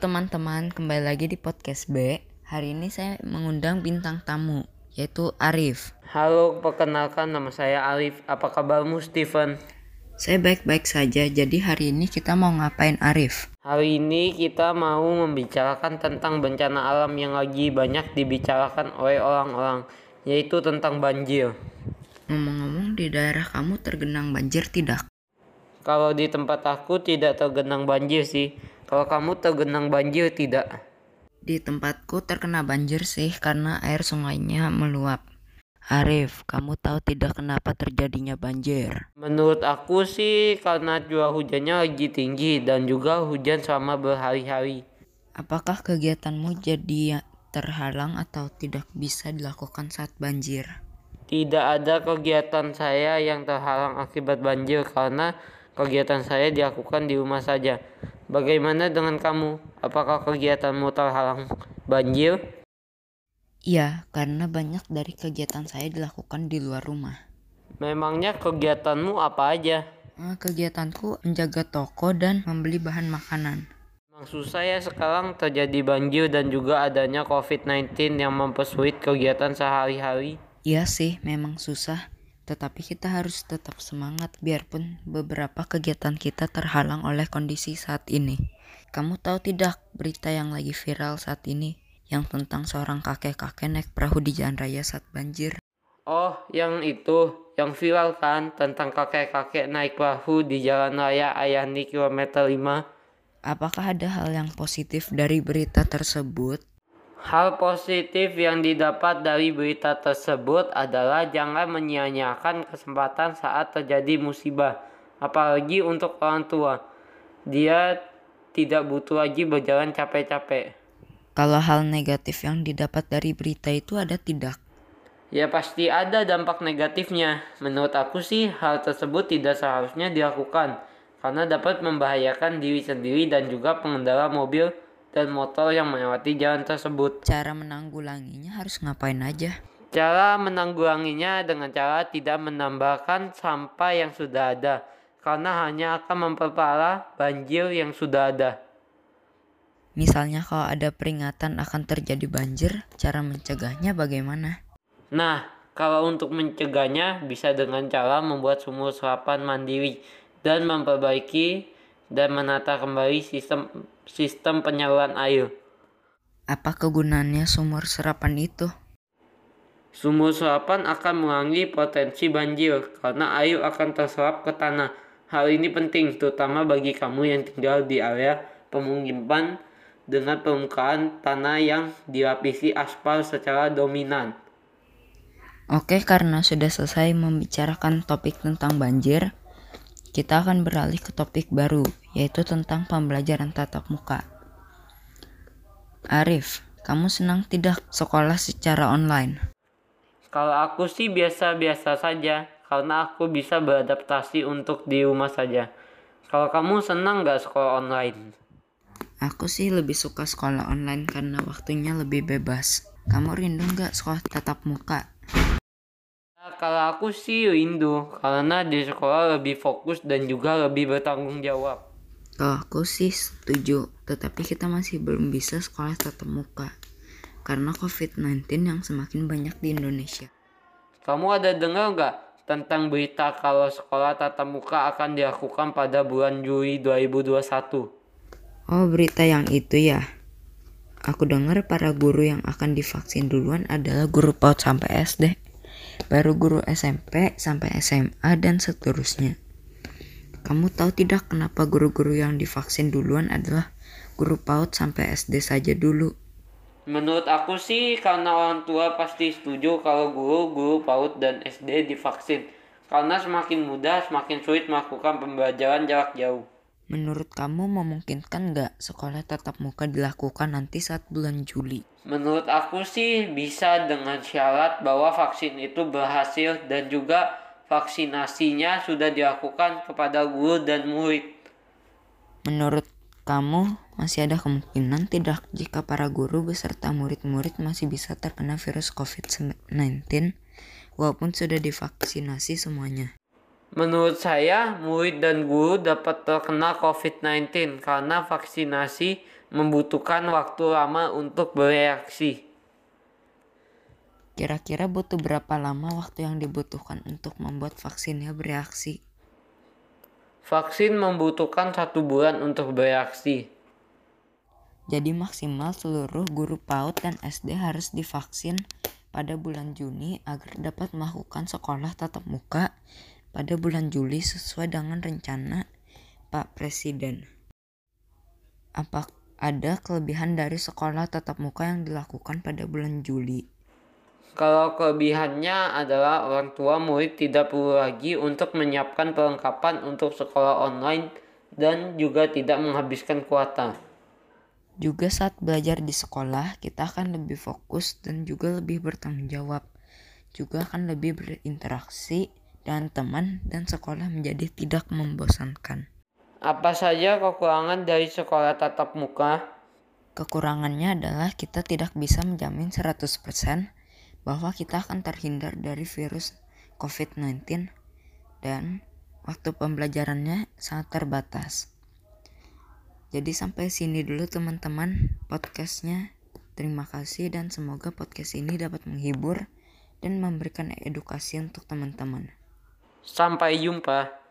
teman-teman, kembali lagi di podcast B. Hari ini saya mengundang bintang tamu, yaitu Arif. Halo, perkenalkan nama saya Arif. Apa kabarmu, Steven? Saya baik-baik saja, jadi hari ini kita mau ngapain Arif? Hari ini kita mau membicarakan tentang bencana alam yang lagi banyak dibicarakan oleh orang-orang, yaitu tentang banjir. Ngomong-ngomong, di daerah kamu tergenang banjir tidak? Kalau di tempat aku tidak tergenang banjir sih. Kalau kamu tergenang banjir tidak? Di tempatku terkena banjir sih karena air sungainya meluap. Arif, kamu tahu tidak kenapa terjadinya banjir? Menurut aku sih karena curah hujannya lagi tinggi dan juga hujan selama berhari-hari. Apakah kegiatanmu jadi terhalang atau tidak bisa dilakukan saat banjir? Tidak ada kegiatan saya yang terhalang akibat banjir karena kegiatan saya dilakukan di rumah saja. Bagaimana dengan kamu? Apakah kegiatanmu terhalang banjir? Iya, karena banyak dari kegiatan saya dilakukan di luar rumah. Memangnya kegiatanmu apa aja? Eh, Kegiatanku menjaga toko dan membeli bahan makanan. Memang susah ya sekarang terjadi banjir dan juga adanya COVID-19 yang mempersulit kegiatan sehari-hari. Iya sih, memang susah. Tetapi kita harus tetap semangat biarpun beberapa kegiatan kita terhalang oleh kondisi saat ini. Kamu tahu tidak berita yang lagi viral saat ini? Yang tentang seorang kakek-kakek naik perahu di jalan raya saat banjir. Oh, yang itu, yang viral kan tentang kakek-kakek naik perahu di jalan raya Ayani kilometer 5. Apakah ada hal yang positif dari berita tersebut? Hal positif yang didapat dari berita tersebut adalah jangan menyia-nyiakan kesempatan saat terjadi musibah, apalagi untuk orang tua. Dia tidak butuh lagi berjalan capek-capek. Kalau hal negatif yang didapat dari berita itu ada tidak? Ya pasti ada dampak negatifnya. Menurut aku sih hal tersebut tidak seharusnya dilakukan karena dapat membahayakan diri sendiri dan juga pengendara mobil dan motor yang melewati jalan tersebut. Cara menanggulanginya harus ngapain aja? Cara menanggulanginya dengan cara tidak menambahkan sampah yang sudah ada karena hanya akan memperparah banjir yang sudah ada. Misalnya kalau ada peringatan akan terjadi banjir, cara mencegahnya bagaimana? Nah, kalau untuk mencegahnya bisa dengan cara membuat sumur serapan mandiri dan memperbaiki dan menata kembali sistem sistem penyaluran air. Apa kegunaannya sumur serapan itu? Sumur serapan akan mengurangi potensi banjir karena air akan terserap ke tanah. Hal ini penting terutama bagi kamu yang tinggal di area pemukiman dengan permukaan tanah yang dilapisi aspal secara dominan. Oke, karena sudah selesai membicarakan topik tentang banjir, kita akan beralih ke topik baru, yaitu tentang pembelajaran tatap muka. Arif, kamu senang tidak sekolah secara online? Kalau aku sih biasa-biasa saja karena aku bisa beradaptasi untuk di rumah saja. Kalau kamu senang nggak sekolah online? Aku sih lebih suka sekolah online karena waktunya lebih bebas. Kamu rindu nggak sekolah tatap muka? Kalau aku sih rindu karena di sekolah lebih fokus dan juga lebih bertanggung jawab. Kalau aku sih setuju, tetapi kita masih belum bisa sekolah tatap muka karena COVID-19 yang semakin banyak di Indonesia. Kamu ada dengar nggak tentang berita kalau sekolah tatap muka akan dilakukan pada bulan Juli 2021? Oh, berita yang itu ya. Aku dengar para guru yang akan divaksin duluan adalah guru PAUD sampai SD, baru guru SMP sampai SMA dan seterusnya. Kamu tahu tidak kenapa guru-guru yang divaksin duluan adalah guru PAUD sampai SD saja dulu? Menurut aku sih karena orang tua pasti setuju kalau guru-guru PAUD dan SD divaksin. Karena semakin mudah semakin sulit melakukan pembelajaran jarak jauh. Menurut kamu memungkinkan nggak sekolah tatap muka dilakukan nanti saat bulan Juli? Menurut aku sih bisa dengan syarat bahwa vaksin itu berhasil dan juga vaksinasinya sudah dilakukan kepada guru dan murid. Menurut kamu masih ada kemungkinan tidak jika para guru beserta murid-murid masih bisa terkena virus COVID-19 walaupun sudah divaksinasi semuanya? Menurut saya, murid dan guru dapat terkena COVID-19 karena vaksinasi membutuhkan waktu lama untuk bereaksi. Kira-kira butuh berapa lama waktu yang dibutuhkan untuk membuat vaksinnya bereaksi? Vaksin membutuhkan satu bulan untuk bereaksi. Jadi maksimal seluruh guru PAUD dan SD harus divaksin pada bulan Juni agar dapat melakukan sekolah tatap muka pada bulan Juli sesuai dengan rencana Pak Presiden. Apa ada kelebihan dari sekolah tatap muka yang dilakukan pada bulan Juli? Kalau kelebihannya adalah orang tua murid tidak perlu lagi untuk menyiapkan perlengkapan untuk sekolah online dan juga tidak menghabiskan kuota. Juga saat belajar di sekolah, kita akan lebih fokus dan juga lebih bertanggung jawab. Juga akan lebih berinteraksi dengan teman dan sekolah menjadi tidak membosankan. Apa saja kekurangan dari sekolah tatap muka? Kekurangannya adalah kita tidak bisa menjamin 100% bahwa kita akan terhindar dari virus COVID-19 dan waktu pembelajarannya sangat terbatas. Jadi sampai sini dulu teman-teman podcastnya. Terima kasih dan semoga podcast ini dapat menghibur dan memberikan edukasi untuk teman-teman. Sampai jumpa.